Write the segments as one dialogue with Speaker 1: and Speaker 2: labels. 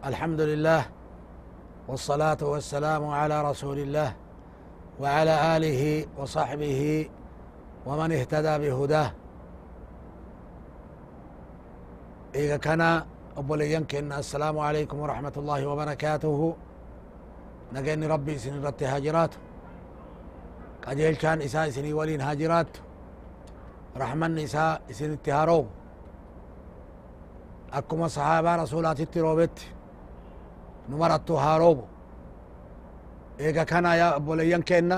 Speaker 1: الحمد لله والصلاة والسلام على رسول الله وعلى آله وصحبه ومن اهتدى بهداه. إذا كان أبو يمكن السلام عليكم ورحمة الله وبركاته. نجاني ربي سن رت هاجرات. قجيل كان إساء سني ولين هاجرات. رحمن إساء سن اتهارو. akkuma sahaabaa rasuulaatitti roobetti nu marattu haa roobu eega kana yaa obboleeyyan keenna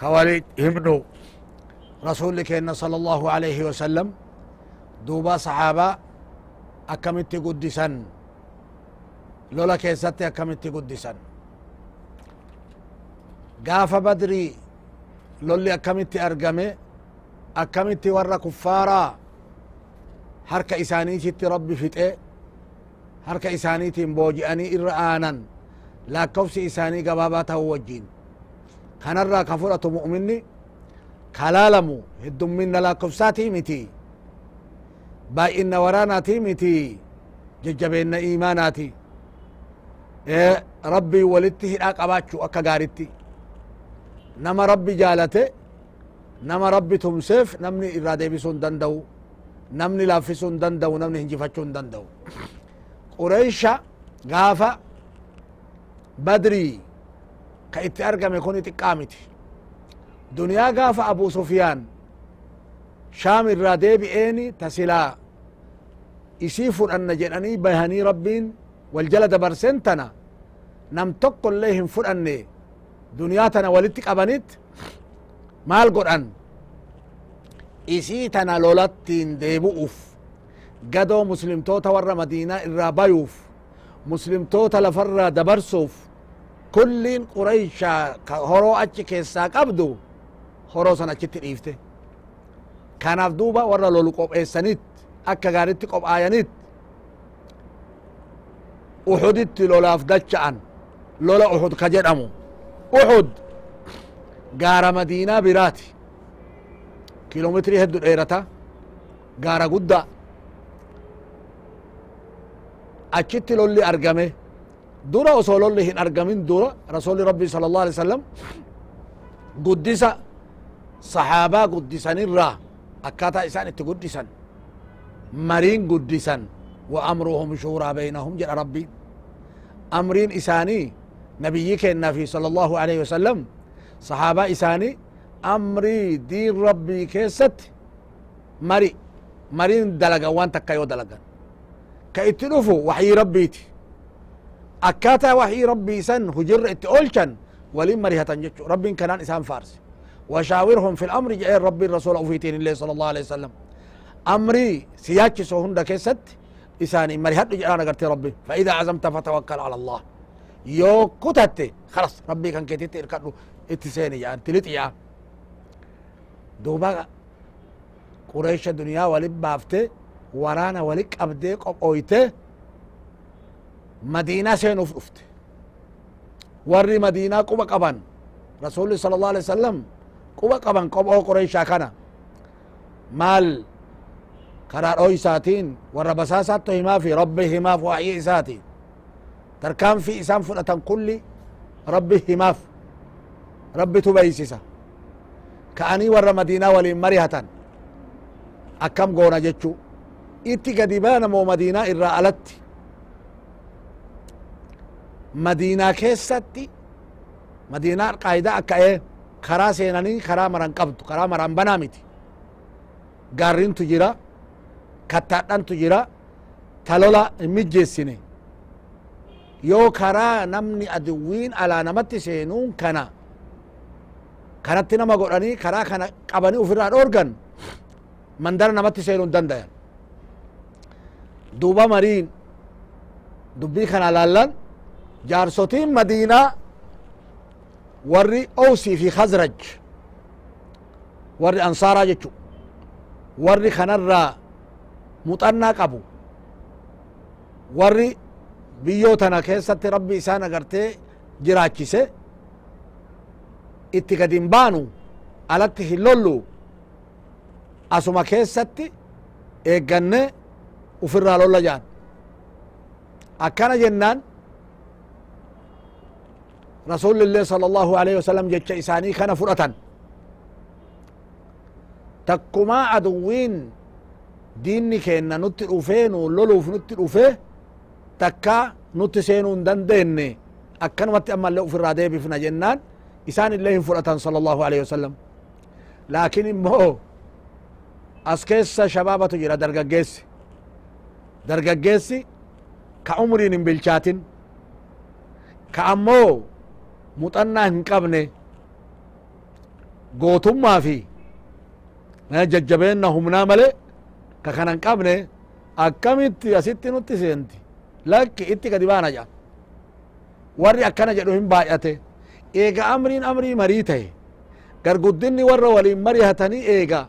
Speaker 1: ka wali himnu rasulli keenna sala allahu alayhi wasalam duuba sahaabaa akkamitti guddisan lola keessatti akkamitti guddisan gaafa badrii lolli akkamitti argame akkamitti warra kuffaaraa harka isaaniititti rabbi fixe harka isaaniitiin booji'anii irra aanan laakkofsi isaanii gabaabaa ta'uu wajjiin kanarraa ka fudhatu mu'minni kalaalamu heddumminna laakkofsaatii miti baay'inna waraanaatii miti jajjabeenna iimaanaati rabbii walitti hidhaa qabaachuu akka gaaritti nama rabbi jaalate nama rabbi tumseef namni irraa deebisuu hin danda'u namni laaffisuu hin danda'u namni hinjifachuu hin danda'u qureysha gaafa badrii ka itti argame kun xiqqaa miti duniyaa gaafa abu sufyaan shaam irraa deebi'eeni tasilaa isii fudhanna jedhanii bahanii rabbiin wal jala dabarsen tana nam tokko illee hin fudhanne duniyaa tana walitti qabanit maal godhan isii tana lolattiin deebu'uuf gadoo muslimtoota warra madiinaa irraa bayuuf muslimtoota lafarraa dabarsuuf kulliin qureyshaa ka horoo achi keessaa qabdu horoo san achitti dhiifte. Kanaaf duuba warra lolu qopheessanit akka gaaritti qophaayanit uxuditti lolaaf dacha'an. Lola uxud ka jedhamu. Uxud gaara madiinaa biraati. Kiiloometrii heddu dheerata gaara gudda achitti lolli argame dura osoo lolli hin argamin dura rasuli rabbi sala allah alai wasalam guddisa sahaabaa guddisanirraa akkaataa isaan itti guddisan mariin guddisan wa amruhum shuuraa baynahum jedha rabbiin amriin isaanii nabiyyi keennafi sala allahu alaihi wasalam sahaabaa isaanii amrii diin rabbii keessatti mari mariin dalagan waan takka yoo dalagan كايتي وحي ربيتي. أكاتا وحي ربي سن هجر ات ولي مريها تنجتو ربي كان انسان فارس. وشاورهم في الأمر جاي ربي الرسول أو فيتين الله صلى الله عليه وسلم. أمري سياتش سوهن دكست إساني مريها تنجتو أنا قلت ربي. فإذا عزمت فتوكل على الله. يو كتت خلاص ربي كان كتت اركتلو اتساني يعني تلتيا دوبا قريش الدنيا ولبافته ورانا ولك أبديك أويتة. مدينة سينوف أفت. ور مدينة كوبا قبان رسول الله صلى الله عليه وسلم كوبا قبان كوبا قريشا كان. مال قرار أوي ساتين. ور بساساتو هما في ربهما في وعي إساتي تركان في إسام فلتن كل ربهما في. رب تبايسيسا كأني ور مدينة ولي مريهة أكم قونا جتشو itti gadi baana moo madiinaa irraa alatti? Madiinaa keessatti madiinaa qaayidaa akka ee karaa seenanii karaa maran qabdu karaa maran banaa miti. Gaarrintu jira kattaadhantu jira talola hin mijjeessine. Yoo karaa namni aduwwiin alaa namatti seenuun kana kanatti nama godhanii karaa kana qabanii ufirraa dhoorgan mandara namatti seenuu hin dandayan duuba mariin dubbii kana laallan jaarsotiin madiinaa warri owsii fi khazraj warri ansaaraa jechu warri kanarraa muxannaa qabu warri biyyoo tana keessatti rabbi isaan agartee jiraachise itti gad hin baanu alatti hin lollu asuma keessatti eegganne ufirraa lolla jaan akkana jennaan rasulillee sala allahu alaihi wasalam jecha isaanii kana fudhatan takkumaa aduwwiin diinni keenna nutti dhufee nu loluuf nutti dhufee takka nutti seenuu hin dandeenye akkanumatti ammallee ufirraa deebifna jennaan isaan illee hin fudhatan sala allahu alaihi wasalam laakin immoo as keessa shabaabatu jira dargaggeessi dargaggeessi ka umriin hin bilchaatin ka ammoo muxannaa hin qabne gootummaa fi jajjabeenna humnaa male ka kana hin qabne akkamitti asitti nutti seenti? Lakki itti gadi baana jedha warri akkana jedhu hin baay'ate eega amriin amrii marii ta'e garguddinni warra waliin marihatanii eega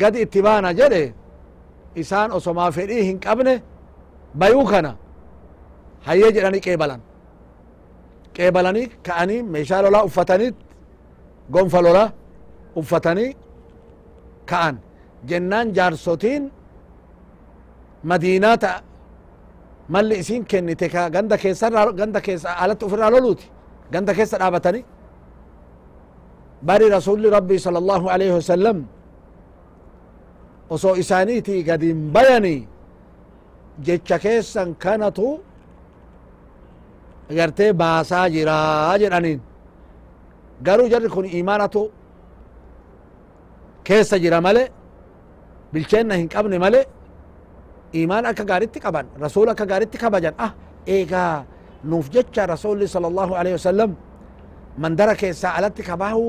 Speaker 1: gadi itti baana jedhe isaan osomaa fedhii hin qabne bayuu kana hayyee jedhanii qeebalan qeebalanii ka'anii meeshaa lolaa uffataniit gonfa lolaa uffatanii ka'an jennaan jaarsotiin madiinaa ta malli isin kennite ka ganda keessarraa ganda keessa alatti ufirraa loluuti ganda keessa dhaabatanii bari rasuli rabbii sala allahu alaihi wasalam osoo isaaniitii gadin bayani jecha keessan kanatu gartee baasaa jiraa jedhaniin garuu jarri kun imaanatu keessa jira male bilcheenna hin qabne male imaan akka gaaritti qaban rasul akka gaaritti kabajan ah eegaa nuuf jecha rasuli sala allahu alaihi wasalam mandara keessaa alatti kabahu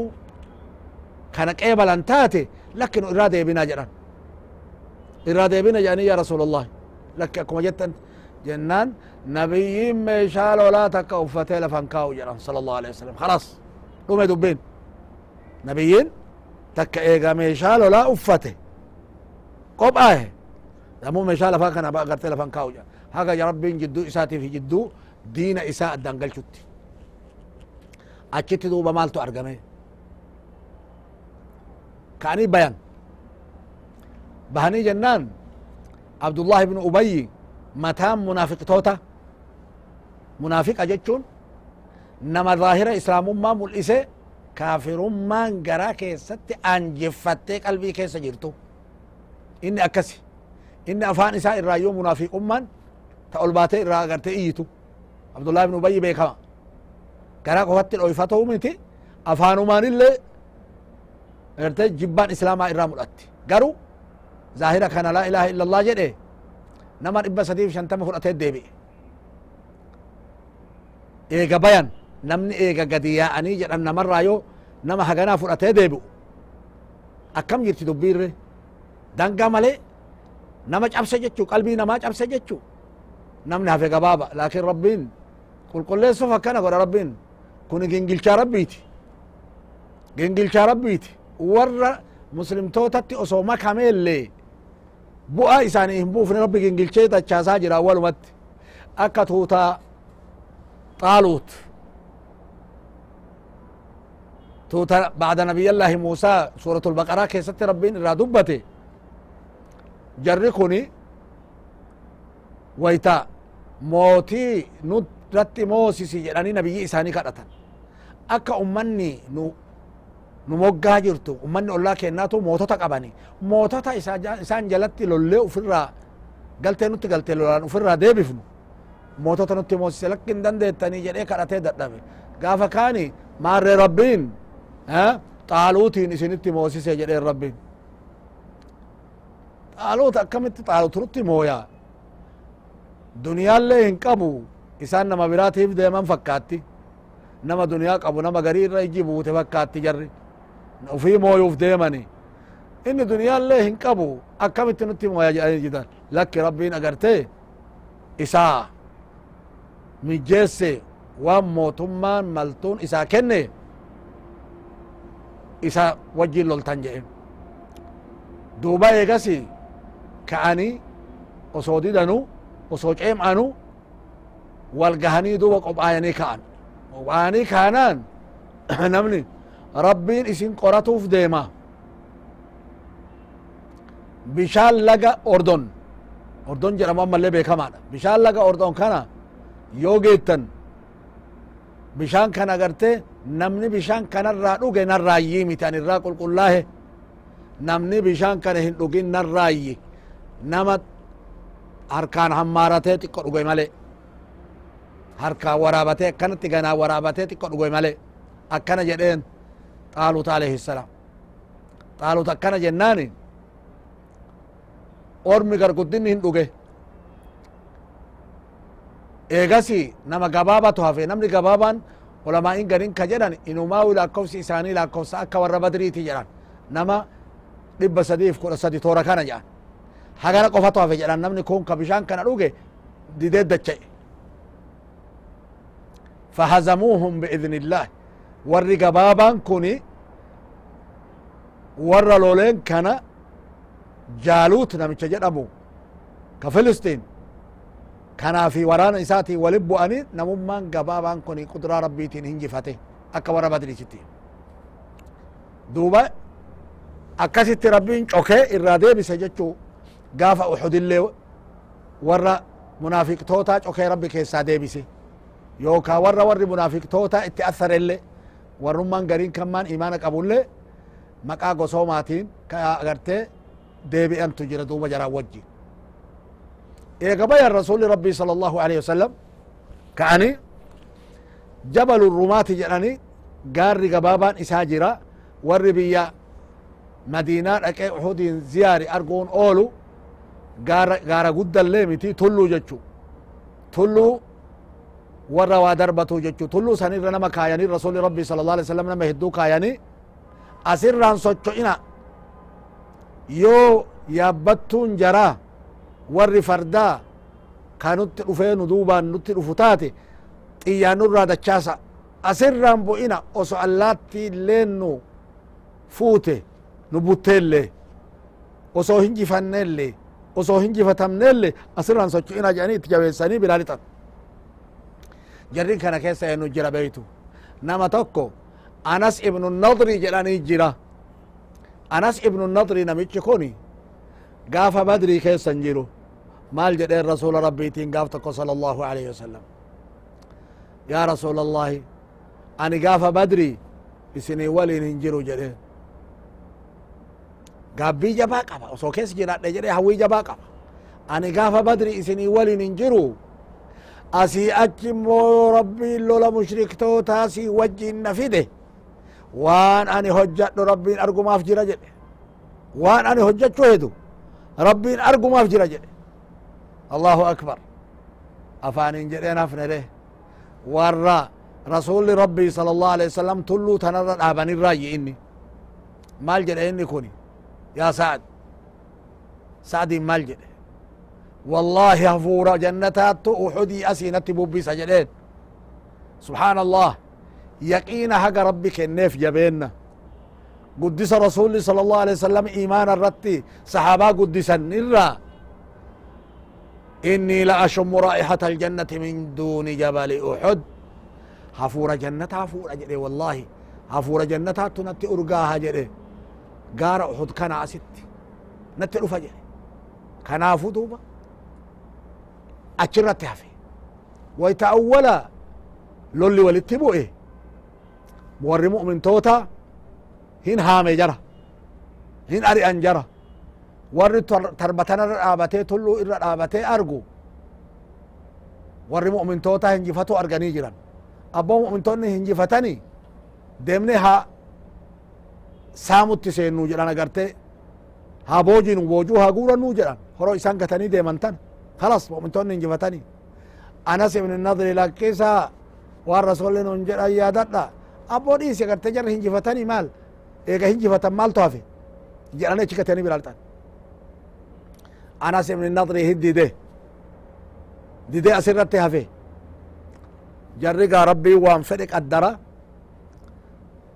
Speaker 1: kana qeebalan taate lakki nu irraa deebinaa jedhan إرادة بنا جاني يا رسول الله. لك أكما جتن. جنان نبي ما يشال ولا تك أفتيل فانكاو جنان. صلى الله عليه وسلم. خلاص. لما يدبين نبيين تك إيقا ما يشال ولا أفتي قب آه. لمو ما يشال فاكنا بقى قرتيل فانكاو جنان. هكا يا ربي جدو إساتي في جدو دين إساء الدنقل شتي. أكيد دوبا مالتو أرقمي كأني بيان. Bahanii jennaan abdullahi ibnu ubayyi mataan munaafiqtoota munaafiqa jechuun nama zaahira islaamummaa mul'ise kaafirummaan garaa keessatti anjeffattee qalbii keessa jirtu inni akkasi inni afaan isaa irraa yoo munaafiqummaan ta ol baatee irraa agartee iyyitu abdullahi ibnu ubayyi beekama garaa qofatti dhoyfatoo miti afaanumaanillee agartee jibbaan islaamaa irraa mul'atti garuu ظاهرة كان لا إله إلا الله جده نمر إبا سديف شان تم فرأت الدبي إيجا بيان. نمني إيجا قديا أني جد أن نمر رايو. نما هجنا فرأت الدبي أكم جرت دبير؟ دان قاملي نمج أبسجتشو قلبي نمج أبسجتشو نمنها في قبابة لكن ربين. قل قل لي صفا كان قول ربين. كوني جنجل شاربيتي جنجل شاربيتي ور مسلم توتتي أصو ما ليه bu'aa isaanii hin buufne rabbi gingilchee dachaasaa jira awwalumatti akka tuutaa xaaluut. Tuuta bacda nabiyallaahi muusaa suuratul baqaraa keessatti rabbiin irraa dubbate. Jarri kuni wayta mootii nurratti moosisi jedhanii nabiyyi isaanii kadhatan. Akka ummanni nu nu moggaa jirtu ummanni ollaa kennaatu mootota qabani mootota isaan jalatti lollee ufirraa galtee nutti galte lolaan ufirraa deebifnu mootota nutti moosise lakki hin dandeettanii jedhee kadhatee dadhabe gaafa kaani maarree rabbiin xaaluutiin isinitti moosise jedheen rabbiin xaaluut akkamitti xaaluut nutti mooyaa duniyaallee hin qabu isaan nama biraatiif deeman fakkaatti nama duniyaa qabu nama garii irra iji buute fakkaatti jarri ufii mooyuuf deemani inni duniyaallee hin qabu akkamitti nutti mooya jedhanii jidan lakki rabbiin agartee isaa mijeesse waan mootummaan maltuun isaa kenne isa wajjin loltan jedhe duuba eegasi ka'anii osoo didanu osoo ceem'anu wal gahanii duuba qophaayanii ka'an qophaayanii kaanaan namni rabbiin isin qoratuuf deema bishaan laga ordon ordon jedhamu ammallee beekamaadha bishaan laga ordon kana yoo geettan bishaan kana agarte namni bishaan kanarraa dhuge narraayyii miti an irraa qulqullaahe namni bishaan kana hin dhugin narraayyi nama harkaan hammaaratee xiqqo dhuge male harkaan waraabatee akkanatti ganaa waraabatee xiqqo dhuge male akkana jedheen xaalut alayhi salaam xaalut akkana jennaani ormi garguddinni hin dhuge eegasi nama gabaabatu hafe namni gabaabaan ulamaa'iin garin ka jedhan inumaawi lakkoofsi isaanii lakkoofsa akka warra badriiti jedhan nama dhibba sadiif kudha sadi toora kana jedhan hagana qofatu hafe jedhan namni kun ka bishaan kana dhuge didee dacha'e fahazamuuhum biidni illaahi warri gabaabaan kuni warra loleen kana jaaluut namicha jedhamu ka filistiin kanaafi waraana isaatiin walin bu'anii namummaan gabaabaan kun qudraa rabbiitiin hinjifate akka warra badriisitti duuba akkasitti rabbiin cokee irraa deebise jechuu gaafa uxudillee warra munaafiqtoota cokee rabbi keessaa deebise yookaa warra warri munaafiqtoota itti atharelle warrummaan gariin kammaan imaana qabullee maqaa gosoomaatiin ka agartee deebi'antu jira duuba jaraan wajji. Eega bayan rasuli rabbi sala allahu alaihi wasalam ka'ani jabalu rumaati jedhani gaarri gabaabaan isaa jira. Warri biyya madiinaa dhaqee uxudiin ziyaari arguun oolu gaara guddallee miti tulluu jechu. Tulluu warra waa darbatu jechu. Tulluu sanirra nama kaayanii rasuli rabbi sala allah alih wasalam nama hedduu kaayanii asirraan socho'ina yoo yaabbattuun jaraa warri fardaa ka nutti dhufee nu duubaan nutti dhufu taate xiyyaan nurraa dachaasa asirraan bu'ina oso allaatti illeen nu fuute nu butteellee osoo hinjifanneellee osoo hinjifatamneellee asirraan socho'ina jedhanii itti jabeessanii biraa lixan jarrin kana keessa eenyu jira beeytu nama tokko أنس ابن النضر جلاني جرا أنس ابن النضر نمت كوني قاف بدري كيس سنجرو ما الجدير رسول ربي تين قاف صلى الله عليه وسلم يا رسول الله أنا قاف بدري بسني ولي ننجرو جدير قاف بي جباك وصو كيس جرا نجري هوي جباك أنا قاف بدري بسني ولي ننجرو أسي أكيمو ربي لولا مشركتو تاسي وجي نفيده وان اني هجت ربين ارجو ما في رجل وان اني هجت شو هدو ربين ارجو ما في رجل الله اكبر افاني جرينا في نره ورا رسول ربي صلى الله عليه وسلم تلو تنرى ابني الراي اني مال اني كوني يا سعد سعد مال والله هفورة جنتات أحدي أسينة ببي سجلين سبحان الله yaqiina haga rabbi kenneef jabeenna guddisa rasuli sala allahu alaihi wasalam imaana irratti saxaabaa guddisan irraa إني لأشم رائحة الجنة من دون جبل أحد. هفور جنة هفور جدي والله. هفور جنة تنتي أرقاها جدي. قار أحد كان نتي رفا جدي. كان فدوبا أجرت هفي ويتأولا لولي ولتبو إيه موري مؤمن توتا هين هامي جرى هين أريان جرى warri tarbatana irra dhaabatee tulluu irra dhaabatee argu warri mu'mintoota hinjifatu arganii jiran abboo mu'mintoonni hinjifatani deemne ha saamutti seennuu jedhan agarte ha boojinu boojuu ha guurannuu jedhan horo isaan gatanii deeman tan kalas mu'mintoonni hinjifatani anas ibn nadri lakkisa waan rasulli nun jedhan yaadadha abboo dhiisi agarte jarra hinjifatani maal eega hinjifatan maaltu hafe jedhane achi biraalxan anas ibn nadri hid dide. Dide asirratti hafe jarri gaa rabbii waan fedhe qaddara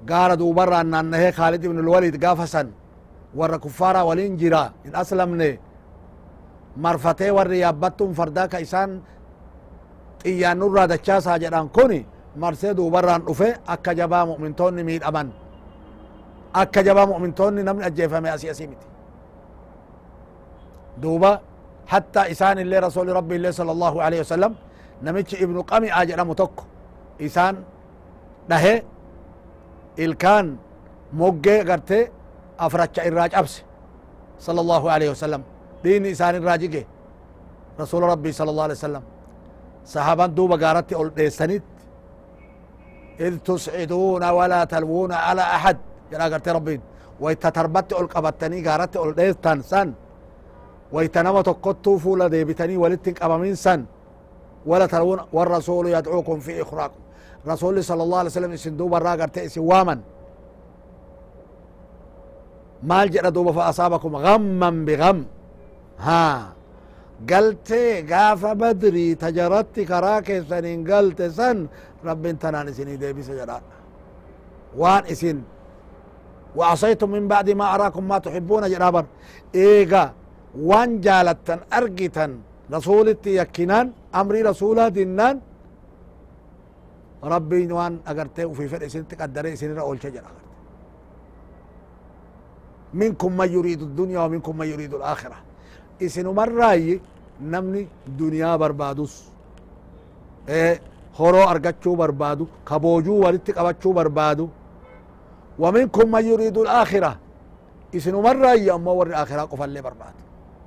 Speaker 1: gaara duubarraan naannahee khaalid ibn lwalid gaafa san warra kuffaaraa waliin jira. Hin aslamne marfatee warri yaabbattun fardaa ka isaan xiyyaannurraa dachaasaa jedhan kuni marsee duubarraan dhufe akka jabaa mu'mintoonni miidhaman akka jabaa mu'mintoonni namni ajjeefame asii asii miti duuba hatta isaan illee rasuli rabbi illee sala allahu alaihi wasalam namichi ibnu qami'a jedhamu tokko isaan dhahe ilkaan moggee gartee afracha irraa cabse sala allahu alaihi wasalam dhiini isaan irraa jige rasula rabbii sala allahu alaihi wasalam sahaban duuba gaaratti ol dheessanit إذ تسعدون ولا تلوون على أحد. جرا قرت ربين ويتا تربت أول قبتني قارت أول ديستان سن. ويتا نما تقطو فولا ديبتني ولتك أمامين سن. ولا تلوون والرسول يدعوكم في إخراكم رسول صلى الله عليه وسلم إسن دوبا را قرت إسن واما. مال جرا دوبا فأصابكم غما بغم. ها. قلت قاف بدري تجرت كراك سنين قلت سن. رب تنان اسني ديبس جرا. وان اسن وعصيتم من بعد ما أراكم ما تحبون جرابر إيغا وان جالتن أرقتن رسولتي يكنان أمري رسولا دنان ربي وان أغرتي وفي فرق سن تقدري سن رأول شجر منكم من يريد الدنيا ومنكم من يريد الآخرة. isinu marraayi namni duniyaa barbaadus horoo argachuu barbaadu kaboojuu walitti qabachuu barbaadu. ومنكم من يريد الآخرة اسنو مرة يأمو ور الآخرة قفل لي برباد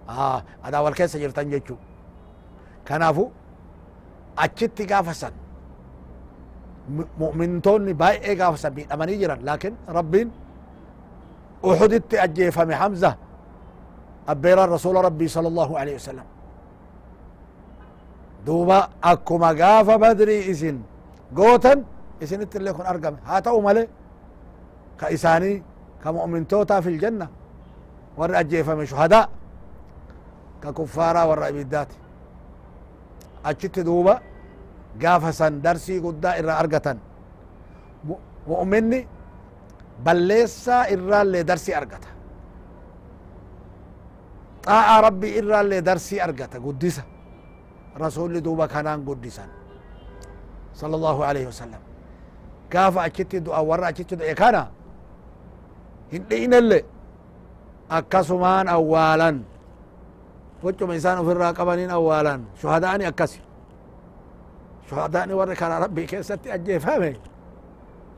Speaker 1: آه هذا أول كيس جرتن جيتشو كنافو أجت قافسا مؤمنتون باي قافسا بين أماني جرا لكن ربين أحدت أجيفم حمزة أبير الرسول ربي صلى الله عليه وسلم دوبا أكما قاف بدري إسن قوتا إسن اللي يكون أرقم هاتو مالي كإساني كمؤمن توتا في الجنة ور أجيف من شهداء ككفارا ور إبدات أجت دوبا قافسا درسي قدا إرى أرقة مؤمني بليسا إرى اللي درسي أرقته طاعة ربي إرى اللي درسي أرقته قدسة رسول دوبا كانان قدسا صلى الله عليه وسلم. كاف أجت دعا ورا أجت دعا كان هندين اللي أكسمان أولا وجم إنسان في الراقبانين أولا شهداني أكسي شهداني ورا كان ربي كيستي أجي فهمي.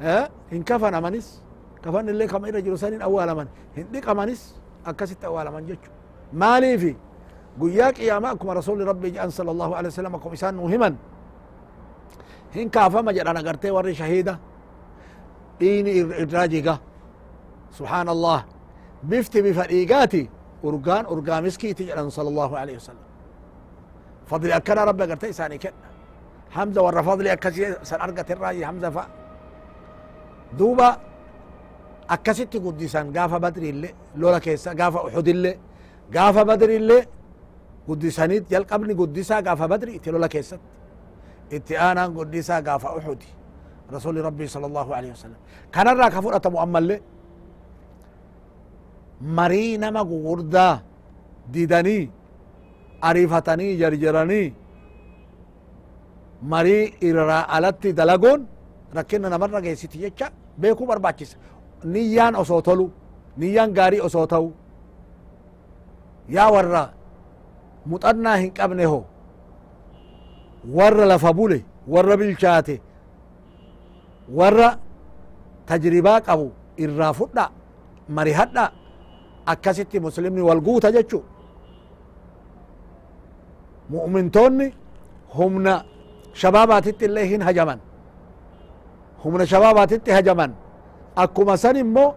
Speaker 1: ها؟ إن كفن أمانيس. كفن اللي كما إرى جلسانين أولا من هنديك أمانيس أكست أولا من جتشو مالي في قياك إياماكم رسول ربي جان صلى الله عليه وسلم أكم إسان مهما هن كافا ما جرانا قرتي وري شهيدة. ديني إدراجيقة سبحان الله بفتي بفريقاتي. أرقان أرقان مسكي تجعلن صلى الله عليه وسلم. فضل أكنا ربي قرتي ساني كنا حمزة ورا فضل أكسي سن أرقت الراجي حمزة فا. دوبا أكسيتي قدسان قافا بدري اللي لولا كيسا قافا أحد اللي قافا بدري اللي قدسانيت guddisaniit jalqabni guddisaa gaafa badri badriiti lola keessatti. Itti aanaan guddisaa gaafa uxudi rasuli rabbii sala allahu alaihi wasalam kanarraa ka fudhatamu ammallee marii nama gugurdaa didanii ariifatanii jarjaranii marii irraa alatti dalagoon rakkina namarra geessiti jecha beekuu barbaachisa. Niyyaan osoo tolu niyyaan gaarii osoo ta'u yaa warra ورا لفبولي ورا بالشاتي warra tajribaa qabu irraa fudha marihadha akkasitti muslimni wal guuta jechu mu'mintoonni humna shabaabaatitti illee hin hajaman humna shabaabaatitti hajaman akkuma san immoo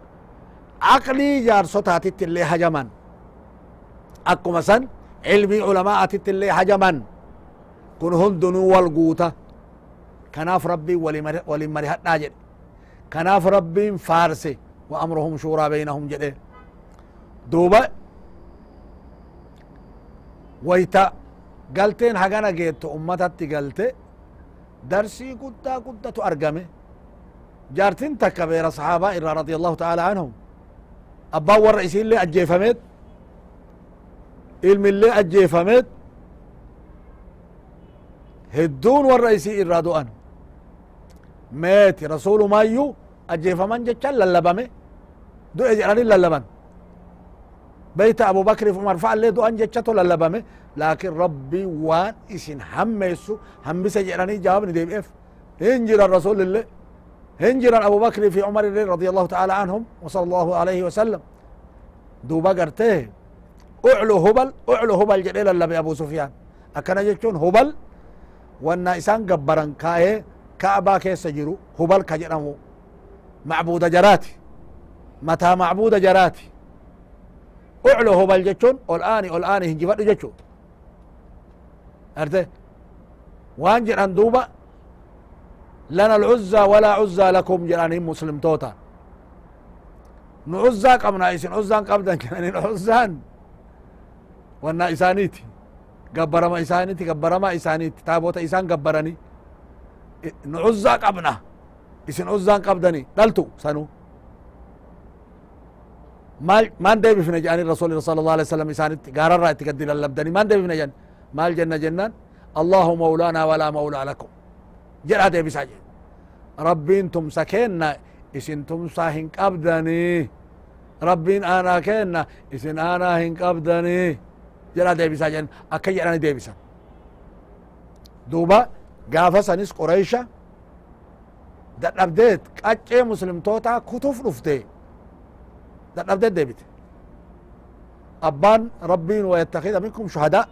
Speaker 1: aqlii jaarsotaatitti illee hajaman akkuma san علمي علماء تتلي حجما. كن هم دنو والقوتة كناف ربي ولمريحة ناجد كناف ربي فارسي. وأمرهم شورى بينهم جده دوبا. ويتا. قلتين حقنا جيت أمتا تقلت درسي كتا كتا تأرقمي جارتين تكبير صحابة إرى رضي الله تعالى عنهم. أبا ورئيسين لي أجيفميت. Ilmillee ajjeefameet hedduun warra isii irraa du'an. Meeti rasulumayyuu ajjeefaman jechan lallabame du'e jedhani lallaban. بيت أبو بكر في مرفع اللي دو أنجتشتو للبامي لكن ربي وان إسن هميسو همس جراني جوابني ديب إف هنجر الرسول الله هنجر أبو بكر في عمر رضي الله تعالى عنهم وصلى الله عليه وسلم دوبا قرته uclu hubal uclu hubal jedhee lallabe abu sufyaan. Akkana jechuun hubal wanna isaan gabbaran kaa'ee ka'abaa keessa jiru hubal ka jedhamu. Macbuuda jaraati. Mataa macbuuda jaraati. Uclu hubal jechuun ol aani ol aani hinjifadhu jechuu. Arte waan jedhan duuba lana alcuzzaa walaa cuzzaa lakum jedhaniin muslimtoota. Nu cuzzaa qabna isin cuzzaan qabdan jedhaniin cuzzaan عزان وأنا إسانيتي قبرما إسانيتي قبرما إسانيتي تابوتا إسان قبرني نعزى قبنا إسن عزان قبدني دلتو سنو maal maan deebifne jedhani rasuli sala allah alih wasalam isaanitti gaararraa itti gaddi lallabdani maan deebifne jedhan maal jenna jennaan allahu mawlaana walaa mawlaa lakum jedha deebisaa jedhe rabbiin tumsa kenna isin tumsaa hin qabdanii rabbiin aanaa kenna isin aanaa hin qabdanii jedha deebisaa jedhan akka jedhani deebisan duuba gaafa sanis qoreysha dadhabdeet qaccee muslimtoota kutuf dhufte dadhabdeet deebite abbaan rabbiin wayattakhida minkum shuhadaa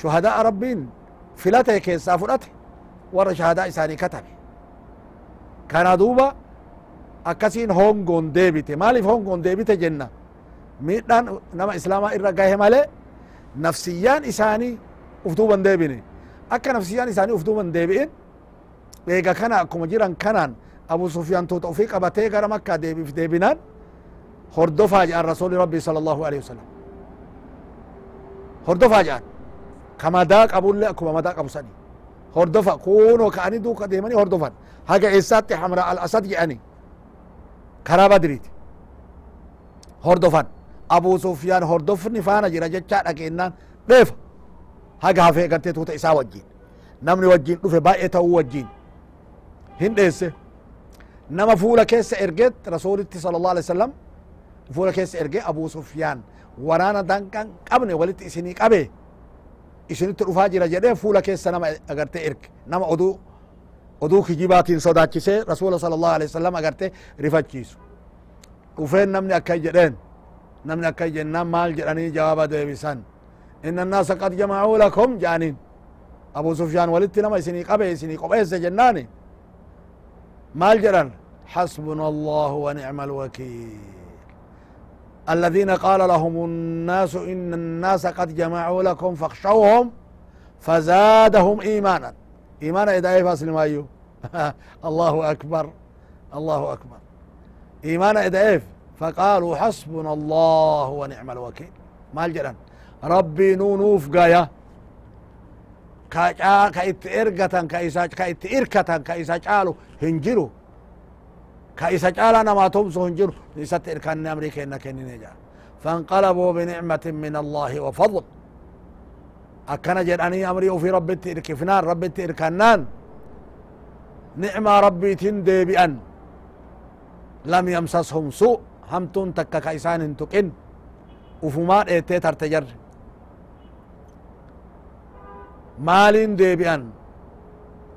Speaker 1: shuhadaa rabbiin filate keessaa fudhate warra shahadaa isaanii katabe kana duuba akkasiin hongoon deebite maaliif hongoon deebite jenna miidhaan nama islaamaa irra gahe male nafsiyyaan isaanii uf duuban deebine akka nafsiyyaan isaanii uf duuban deebi'in eega kana akkuma jiran kanaan abu sufyaan tuuta ufii qabatee gara makkaa deebif deebinaan hordofaa jedhan rasuli rabbi sala allahu alehi wasalam hordofaa jedhan ka madaa qabullee akkuma madaa qabu sani hordofa kunoo ka'anii duuka deemanii hordofan haga eessaatti hamra al asad jedhani karaa badriiti hordofan abu sufyaan hordofni faana jira jechaa dhageennan dheefa haga hafee gartee tuuta isaa wajjin namni wajjin dhufe baay'ee ta'uu wajjin hin dheesse nama fuula keessa ergeet rasulitti sala allah alih wasalam fuula keessa erge abu sufyaan waraana danqan qabne walitti isinii qabe isinitti dhufaa jira jedhe fuula keessa nama agarte erge nama oduu oduu kijibaatiin sodaachisee rasula sala allahu alih wasalam agarte rifachiisu dhufeen namni akkan jedheen namni akkan jennaan maal jedhanii jawaaba deebisan inna annaasa qad jamacuu lakum jedhaniin abu sufyaan walitti nama isinii qabe isinii qopheesse jennaani maal jedhan حسبنا الله ونعم الوكيل الذين قال لهم الناس إن الناس قد جمعوا لكم فاخشوهم فزادهم إيمانا إيمانا إذا إيه فاسل ما أيو الله أكبر الله أكبر إيمانا إذا إيه فقالوا حسبنا الله ونعم الوكيل. ما الجران ربي نونوف قايا كا كايت إرقة كايسا كايت إركة كايسا قالوا هنجروا كايسا قالا نما تمسو هنجروا ليست إركان أمريكا إنك إنجا فانقلبوا بنعمة من الله وفضل. أكنا جراني أمري وفي رب إركفنان رب إركنان نعمة ربي تندي بأن. لم يمسسهم سوء. همتون تكا كايسان انتقن وفمان ايتي ترتجر مالين دي بأن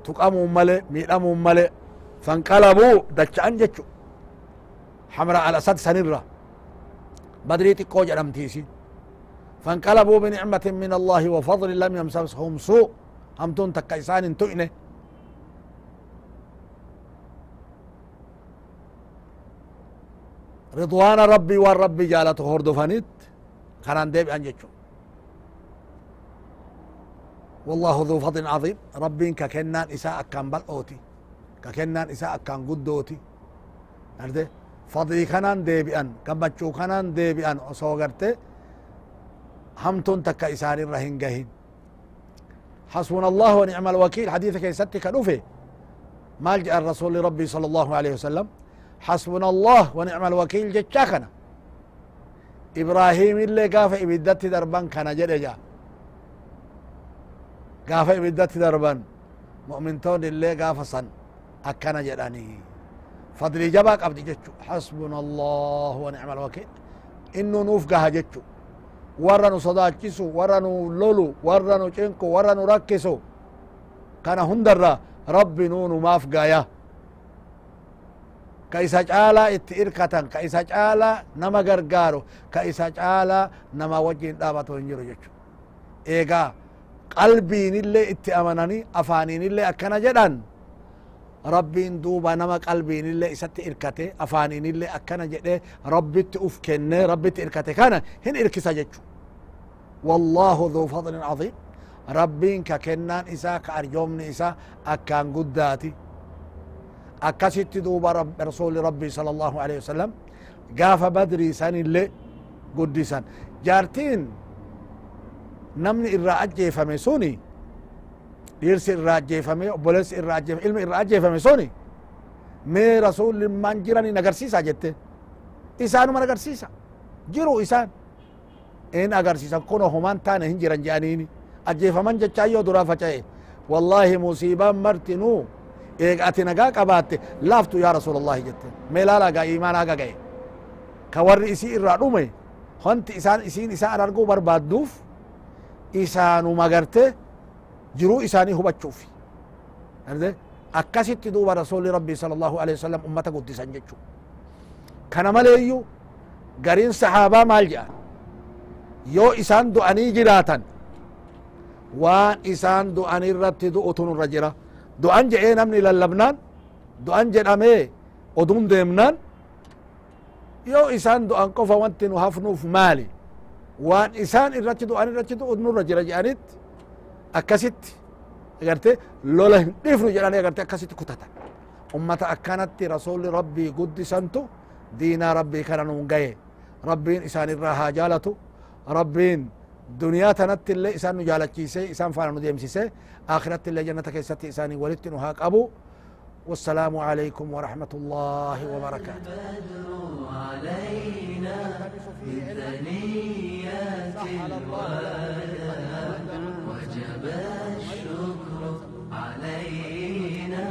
Speaker 1: تقاموا ملي ميلاموا ملي فانقلبوا دچان جچو حمراء الأسد سنرة بدري تقو جرمتيسي فانقلبوا بنعمة من الله وفضل لم يمسسهم سوء همتون تكايسان تؤنه رضوان ربي والرب جالته هردفنيت خنان ديب أنجتشو والله ذو فضل عظيم. ربي ككنان إساء كان بلعوتي ككنان إساء كان قدوتي أرده فضلي كنان ديبئن كبچو كنان ديبئن أصو غرته همتون تكا إسان الرهن قهين حسبنا الله ونعم الوكيل. حديث كيستي كنوفي ما جاء الرسول ربي صلى الله عليه وسلم. حسبنا الله ونعم الوكيل جتشاكنا إبراهيم اللي قاف إبدت دربان كان جد جا قاف إبدت دربان. مؤمن تون اللي قاف صن أكنا جداني فضل جباك أبدي جتشو. حسبنا الله ونعم الوكيل. إنه نوفقها جتشو. warra nu sodaachisu warra nu lolu warra nu cinku warra nu rakkisu kana rabbi nuunumaaf gaya isa caalaa itti irkatan ka isa caalaa nama gargaaru ka isa caalaa nama wajjin dhaabatu hin jiru jechu eegaa qalbiinillee itti amananii afaaniinillee akkana jedhan rabbiin duuba nama qalbiinillee isatti irkate afaaniinillee akkana jedhe rabbitti uf kenne rabbitti irkate kana hin irkisa jechu والله ذو فضل عظيم ربين ككنان إسا كأرجومن إسا أكان قداتي أكست دوبا رب رسول ربي صلى الله عليه وسلم قاف بدري سن اللي قدسان جارتين نمني إرى أجيفمي سوني ajjeefame obboleessi irraa ajjeefame ilmi irraa ajjeefame suni mee rasulli man jiranin agarsiisa jette isaanuma agarsiisa jiru isaan in agarsiisan kuno human taane hin jiran je'aniini ajjeefaman jechaayyoo duraa faca'e wallahi musiibaan martinuu eega ati nagaa qabaatte laaftu yaa rasuul allahi jette mee laalagaa imaanaa gaga'e ka warri isii irraa dhume wanti isaan isiin isaan arguu barbaadduuf isaanuma garte jiruu isaanii hubachuuf akkasitti duuba rasuli rabbii sala allahu alehi wasalam ummata guddisan jechu kana maleeyyu gariin sahaabaa maal jedhan yoo isaan du'anii jiraatan waan isaan du'an irratti du'utu nurra jira du'an je'ee namni lallabnaan? Du'an jedhamee odun deemnaan? Yoo isaan du'an qofa wanti nu hafnuuf maali? Waan isaan irratti du'an irratti du'u nurra jira je'anit akkasitti agarte lola hin dhifnu jedhanii agarte akkasitti kutatan ummata akkanatti rasuli rabbii guddisantu diinaa rabbii kana nuun gaye rabbiin isaan irraa haa jaalatu. Rabbiin دنيا تنت اللي إسان نجالة كيسي إسان فانا نديم سيسي آخرة اللي جنة كيستي إساني ولدت نهاك أبو. والسلام عليكم ورحمة الله وبركاته.
Speaker 2: علينا بالثنيات وجب الشكر علينا